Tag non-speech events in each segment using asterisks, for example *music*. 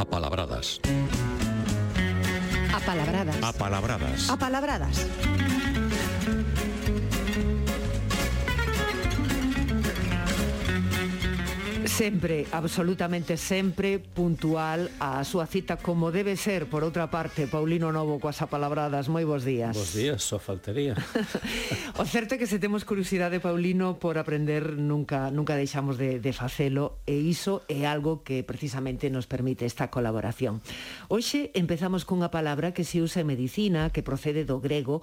Apalabradas. Apalabradas. Apalabradas. Apalabradas. Sempre, absolutamente sempre puntual a súa cita como debe ser. Por outra parte, Paulino Novo coas apalabradas, moi bons días. Bos días, só faltaría. *laughs* o certo é que se temos curiosidade, Paulino, por aprender nunca nunca deixamos de, de facelo e iso é algo que precisamente nos permite esta colaboración. Hoxe empezamos cunha palabra que se usa en medicina, que procede do grego,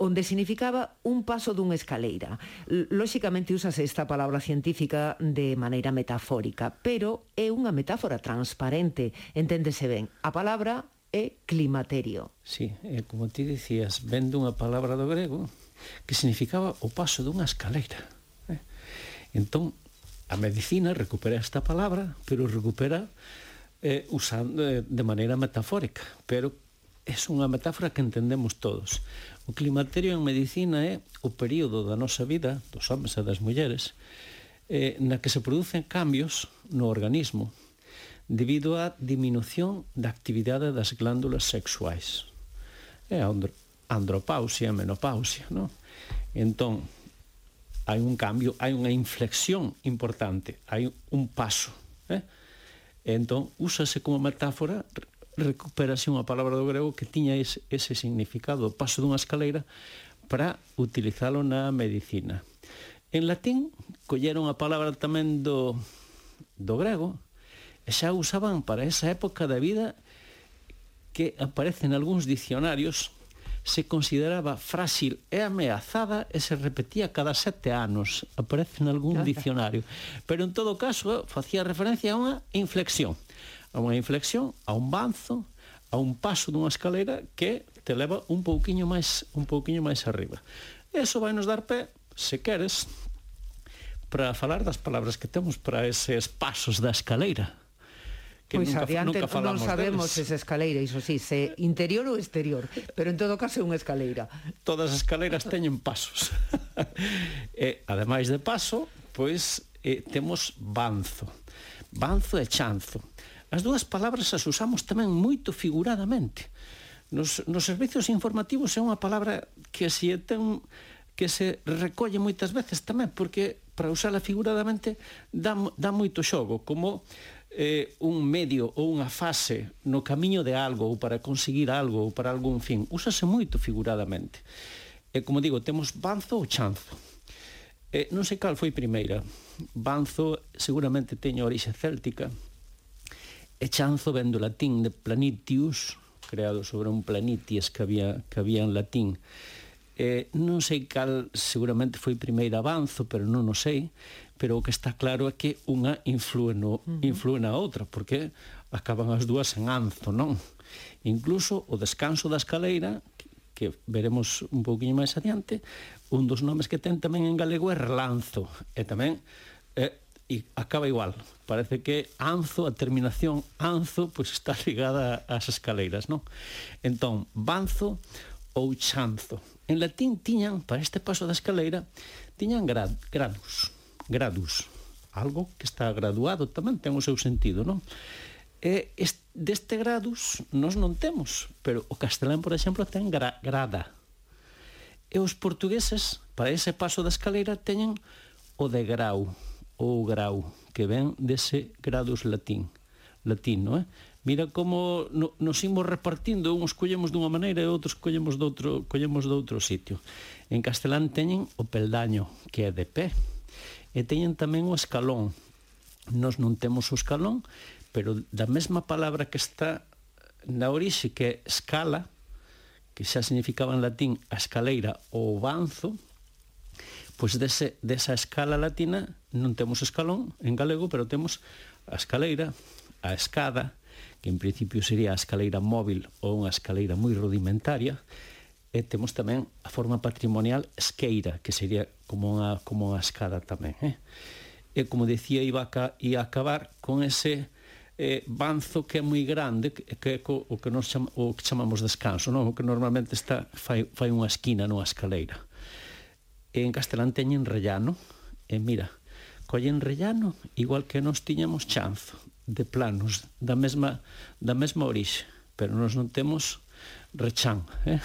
onde significaba un paso dunha escaleira. Lóxicamente usase esta palabra científica de maneira metafórica metafórica, pero é unha metáfora transparente, enténdese ben. A palabra é climaterio. Sí, é como ti dicías, vendo unha palabra do grego que significaba o paso dunha escaleira. Eh? Entón, a medicina recupera esta palabra, pero recupera eh, usando eh, de maneira metafórica, pero é unha metáfora que entendemos todos. O climaterio en medicina é o período da nosa vida, dos homens e das mulleres, eh, na que se producen cambios no organismo debido á diminución da actividade das glándulas sexuais. É a andropausia, a menopausia, non? Entón, hai un cambio, hai unha inflexión importante, hai un paso, eh? Entón, úsase como metáfora recuperase unha palabra do grego que tiña ese, ese significado, paso dunha escaleira, para utilizalo na medicina. En latín colleron a palabra tamén do, do grego e xa usaban para esa época da vida que aparece en algúns dicionarios se consideraba frágil e ameazada e se repetía cada sete anos. Aparece en algún dicionario Pero en todo caso facía referencia a unha inflexión. A unha inflexión, a un banzo, a un paso dunha escalera que te leva un pouquiño máis un pouquiño máis arriba. Eso vai nos dar pé se queres, para falar das palabras que temos para eses pasos da escaleira. Que pois nunca, adiante nunca non sabemos deles. esa escaleira, iso sí, se interior ou exterior, pero en todo caso é unha escaleira. Todas as escaleiras teñen pasos. *laughs* e, ademais de paso, pois eh, temos banzo. Banzo e chanzo. As dúas palabras as usamos tamén moito figuradamente. Nos, nos servicios informativos é unha palabra que se ten que se recolle moitas veces tamén, porque para usala figuradamente dá, dá moito xogo, como eh, un medio ou unha fase no camiño de algo ou para conseguir algo ou para algún fin. Úsase moito figuradamente. E como digo, temos banzo ou chanzo. E non sei cal foi primeira. Banzo seguramente teño orixe céltica. E chanzo vendo latín de planitius, creado sobre un planities que había, que había en latín. Eh, non sei cal, seguramente foi primeiro avanzo, pero non o sei, pero o que está claro é que unha influe, no, uh -huh. influe na outra, porque acaban as dúas en anzo, non? Incluso o descanso da escaleira, que veremos un pouquinho máis adiante, un dos nomes que ten tamén en galego é relanzo, e tamén eh, e acaba igual. Parece que anzo, a terminación anzo, pois está *laughs* ligada ás escaleiras, non? Entón, banzo ou chanzo. En latín tiñan, para este paso da escaleira, tiñan grad, gradus, gradus, algo que está graduado tamén ten o seu sentido, non? E este, deste gradus nós non temos, pero o castelán, por exemplo, ten gra, grada. E os portugueses, para ese paso da escaleira, teñen o de grau, ou grau, que ven dese gradus latín, latín, non eh? Mira como no, nos imos repartindo, uns collemos dunha maneira e outros collemos doutro, collemos doutro sitio. En castelán teñen o peldaño, que é de pé, e teñen tamén o escalón. Nos non temos o escalón, pero da mesma palabra que está na orixe, que é escala, que xa significaba en latín a escaleira ou banzo, pois dese, desa escala latina non temos escalón en galego, pero temos a escaleira, a escada, que en principio sería a escaleira móvil ou unha escaleira moi rudimentaria, e temos tamén a forma patrimonial esqueira, que sería como unha, como unha escada tamén. Eh? E como decía, iba a, ia a acabar con ese eh, banzo que é moi grande, que, que é co, o que, nos chama, o que chamamos descanso, non? o que normalmente está, fai, fai unha esquina nunha escaleira. E en castelán teñen rellano, e mira, collen rellano igual que nós tiñamos chanzo de planos da mesma, da mesma orixe, pero nós non temos rechán. Eh?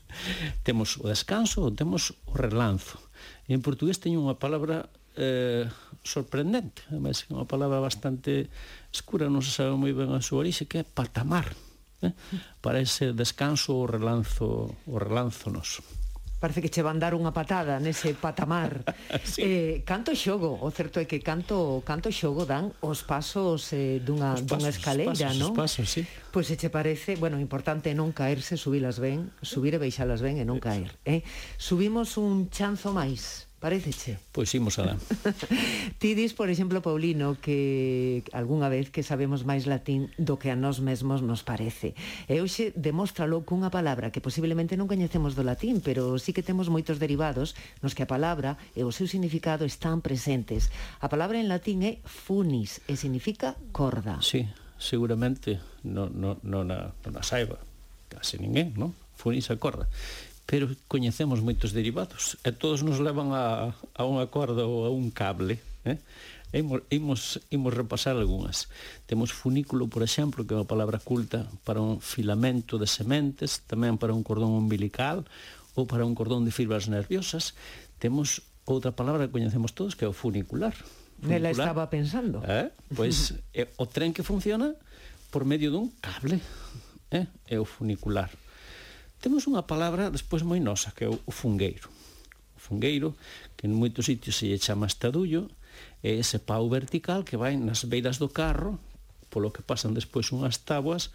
*laughs* temos o descanso, temos o relanzo. E en portugués teño unha palabra eh, sorprendente, mas é unha palabra bastante escura, non se sabe moi ben a súa orixe, que é patamar. Eh? Para ese descanso o relanzo, o relanzo noso parece que che van dar unha patada nese patamar. *laughs* sí. eh, canto xogo, o certo é que canto canto xogo dan os pasos eh, dunha, os pasos, dunha escaleira, non? Os pasos, sí. Pois se che parece, bueno, importante non caerse, subilas ben, subir e baixalas ben e non caer. Eh? Subimos un chanzo máis. Paréceche. Pois imos a. *laughs* Ti dis, por exemplo, Paulino, que algunha vez que sabemos máis latín do que a nós mesmos nos parece. E hoxe demóstralo cunha palabra que posiblemente non coñecemos do latín, pero sí que temos moitos derivados nos que a palabra e o seu significado están presentes. A palabra en latín é funis e significa corda. Sí, seguramente non no, no na, no na saiba case ninguén, non? Funis a corda pero coñecemos moitos derivados e todos nos levan a, a unha corda ou a un cable eh? E imos, imos repasar algunhas temos funículo, por exemplo que é unha palabra culta para un filamento de sementes tamén para un cordón umbilical ou para un cordón de fibras nerviosas temos outra palabra que coñecemos todos que é o funicular, funicular. Nela estaba pensando eh? Pois é *laughs* eh, o tren que funciona por medio dun cable eh? é o funicular Temos unha palabra despois moi nosa, que é o fungueiro. O fungueiro, que en moitos sitios se lle chama estadullo, é ese pau vertical que vai nas beiras do carro, polo que pasan despois unhas tabuas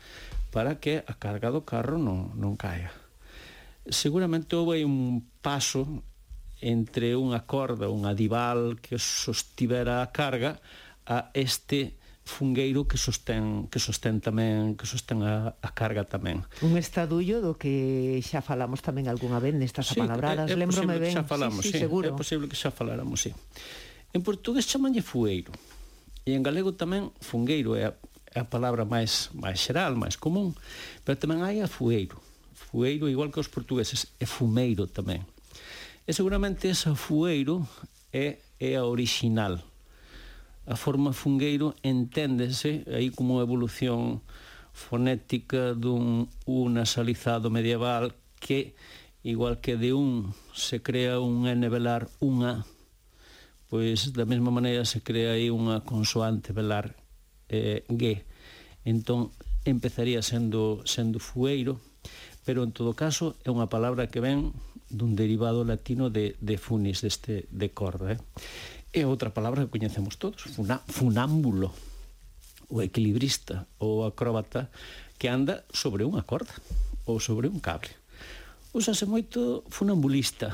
para que a carga do carro non, non caia. Seguramente houve un paso entre unha corda, unha dival que sostivera a carga a este fungueiro que sostén que sostén tamén que sostén a, a carga tamén. Un estadullo do que xa falamos tamén algunha vez nestas sí, apalabradas, é, é lembrome ben. Xa falamos, sí, sí, sí, seguro. É posible que xa faláramos, sí. En portugués chamanlle fueiro. E en galego tamén fungueiro é a, é a palabra máis máis xeral, máis común, pero tamén hai a fueiro. Fueiro igual que os portugueses é fumeiro tamén. E seguramente esa fueiro é é a original a forma fungueiro enténdese aí como evolución fonética dun unasalizado medieval que igual que de un se crea un N velar unha pois da mesma maneira se crea aí unha consoante velar eh, G entón empezaría sendo, sendo fueiro pero en todo caso é unha palabra que ven dun derivado latino de, de funis deste de corda eh? E outra palabra que coñecemos todos, funa, funámbulo, o equilibrista ou acróbata que anda sobre unha corda ou sobre un cable. Úsase moito funambulista,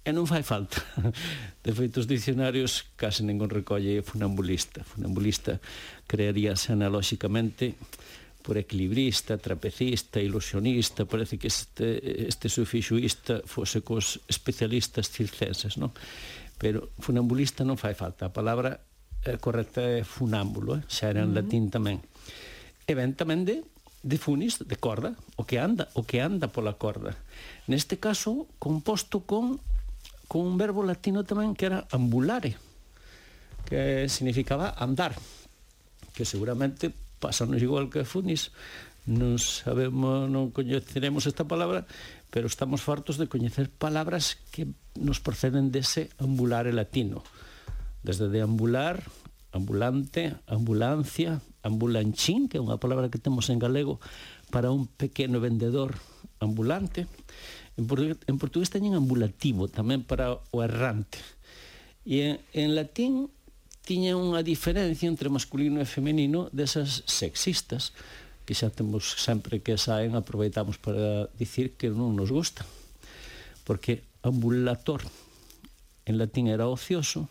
e non fai falta. *laughs* De feito, os dicionarios case ningún recolle funambulista. Funambulista crearíase analóxicamente por equilibrista, trapecista, ilusionista, parece que este, este sufixuista fose cos especialistas circenses, non? pero funambulista non fai falta. A palabra eh, correcta é funámbulo, eh? xa era en uh -huh. latín tamén. E ben tamén de de funis, de corda, o que anda, o que anda pola corda. Neste caso, composto con con un verbo latino tamén que era ambulare, que significaba andar, que seguramente pasanos igual que funis, non sabemos, non coñeceremos esta palabra, pero estamos fartos de coñecer palabras que nos proceden dese ambulare latino. Desde deambular, ambulante, ambulancia, ambulanchín, que é unha palabra que temos en galego para un pequeno vendedor ambulante. En portugués, en portugués teñen ambulativo tamén para o errante. E en, en latín tiña unha diferencia entre masculino e femenino desas sexistas, que xa temos sempre que saen aproveitamos para dicir que non nos gusta porque ambulator en latín era ocioso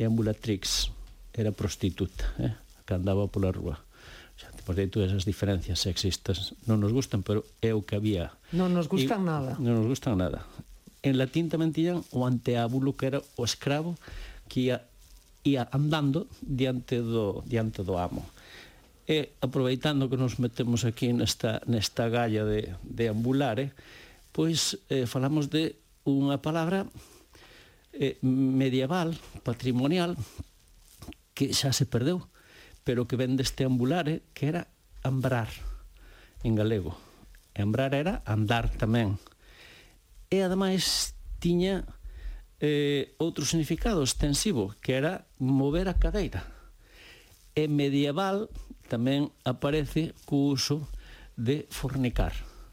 e ambulatrix era prostituta eh? que andaba pola rúa. Xa, por deito esas diferencias sexistas non nos gustan, pero é o que había. Non nos gustan e, nada. non nos gustan nada. En latín tamén tiñan o anteábulo que era o escravo que ia, ia andando diante do, diante do amo. E aproveitando que nos metemos aquí nesta, nesta galla de, de ambulare, eh, pois eh, falamos de unha palabra eh, medieval, patrimonial, que xa se perdeu, pero que ven deste ambulare, eh, que era ambrar en galego. E ambrar era andar tamén. E ademais tiña eh, outro significado extensivo, que era mover a cadeira. E medieval tamén aparece co uso de fornicar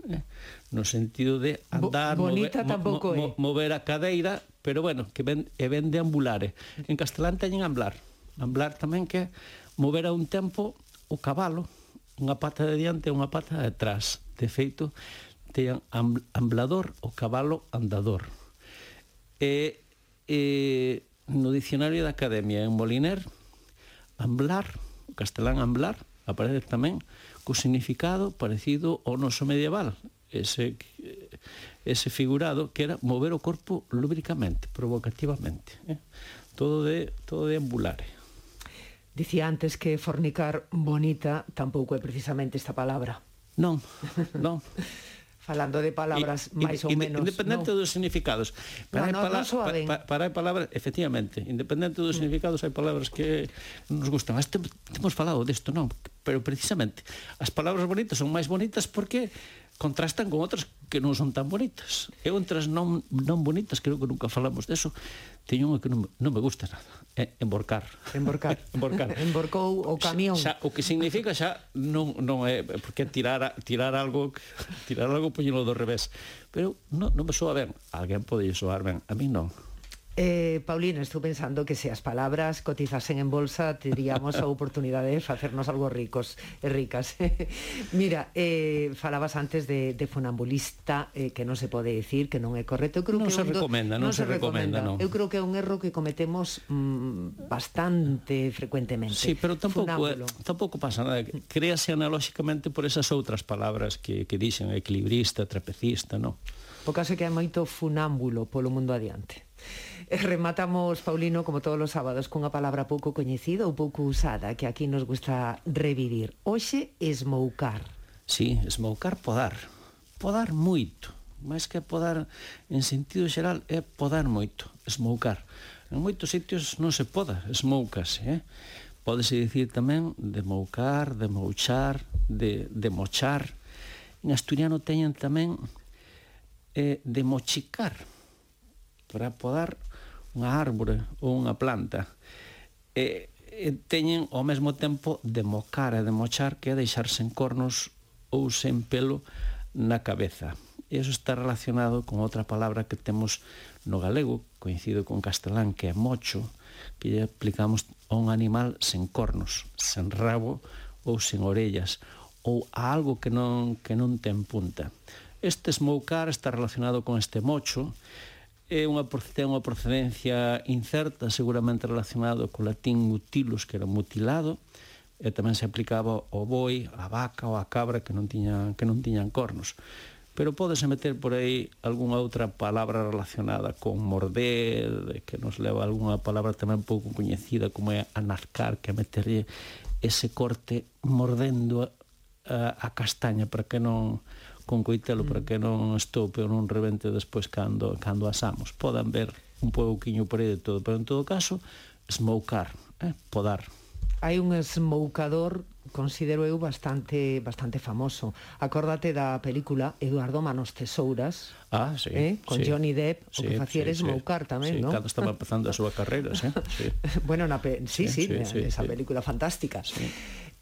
eh? no sentido de andar, Bo, mover, mo, mo, mo, mover a cadeira, pero bueno, que ven, e ven de ambulare. Eh. En castelán teñen amblar. Amblar tamén que mover a un tempo o cabalo, unha pata de diante e unha pata de atrás. De feito, teñan amblador o cabalo andador. E, e no dicionario da Academia en Moliner, amblar castelán amblar, aparece tamén co significado parecido ao noso medieval, ese, ese figurado que era mover o corpo lúbricamente, provocativamente. Eh? Todo de, todo de ambulare. Dicía antes que fornicar bonita tampouco é precisamente esta palabra. Non, non. *laughs* falando de palabras máis ou menos independente no. dos significados. Para, no, no, pala no pa, para, para palabras efectivamente independente dos mm. significados hai palabras que nos gustan. Mas temos falado desto non? Pero precisamente as palabras bonitas son máis bonitas porque contrastan con outras que non son tan bonitas. E outras non, non bonitas, creo que nunca falamos deso, teño unha que non, non me gusta nada. É emborcar. Emborcar. *laughs* emborcar. Emborcou o camión. Xa, o que significa xa non, non é porque tirar, tirar algo *laughs* tirar algo poñelo do revés. Pero non, non me soa ben. Alguén pode soar ben. A mí non. Eh, Paulina, estou pensando que se as palabras cotizasen en bolsa teríamos *laughs* a oportunidade de facernos algo ricos e ricas. *laughs* Mira, eh, falabas antes de, de funambulista eh, que non se pode decir, que non é correcto. Eu creo non que se un, recomenda, non, non se, se recomenda. recomenda. Non. Eu creo que é un erro que cometemos mm, bastante frecuentemente. Sí, pero tampouco, eh, é, tampouco pasa nada. Créase analóxicamente por esas outras palabras que, que dixen equilibrista, trapecista, non? O caso é que hai moito funámbulo polo mundo adiante. E rematamos, Paulino, como todos os sábados, cunha palabra pouco coñecida ou pouco usada que aquí nos gusta revivir. Hoxe, esmoucar. Sí, esmoucar podar. Podar moito. Mais que podar en sentido xeral é podar moito, esmoucar. En moitos sitios non se poda, esmoucase, eh? Pódese dicir tamén de moucar, de mouchar, de, de mochar. En asturiano teñen tamén eh, de mochicar, para podar unha árbore ou unha planta e, e teñen ao mesmo tempo de mocar e de mochar que é deixar sen cornos ou sen pelo na cabeza. E iso está relacionado con outra palabra que temos no galego, coincido con castelán, que é mocho, que lle aplicamos a un animal sen cornos, sen rabo ou sen orellas, ou a algo que non, que non ten punta. Este smoucar está relacionado con este mocho, é unha, ten unha procedencia incerta, seguramente relacionado co latín mutilus, que era mutilado, e tamén se aplicaba ao boi, á vaca ou á cabra que non tiñan, que non tiñan cornos. Pero pódese meter por aí algunha outra palabra relacionada con morder, que nos leva a algunha palabra tamén pouco coñecida como é anarcar, que é meterlle ese corte mordendo a, a castaña para que non con coitelo mm. para que non estope ou non revente despois cando, cando asamos. Podan ver un pouquiño por aí de todo, pero en todo caso, smocar, eh, podar. Hai un smoucador considero eu bastante bastante famoso. Acórdate da película Eduardo Manos Tesouras, ah, sí, eh? con sí, Johnny Depp, sí, o que facía sí, Smoucar sí, tamén, sí, non? Cando estaba empezando a súa carreira, sí, sí. *laughs* bueno, na pe... sí, sí, sí, sí, esa sí, película fantástica. Sí.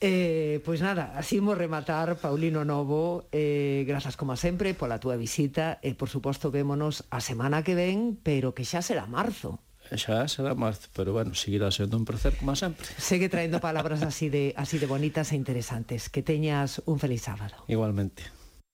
Eh, pois nada, así mo rematar Paulino Novo, eh, grazas como sempre pola túa visita e por suposto vémonos a semana que ven, pero que xa será marzo xa será marzo, pero bueno, seguirá sendo un placer como sempre. Segue traendo palabras así de así de bonitas e interesantes. Que teñas un feliz sábado. Igualmente.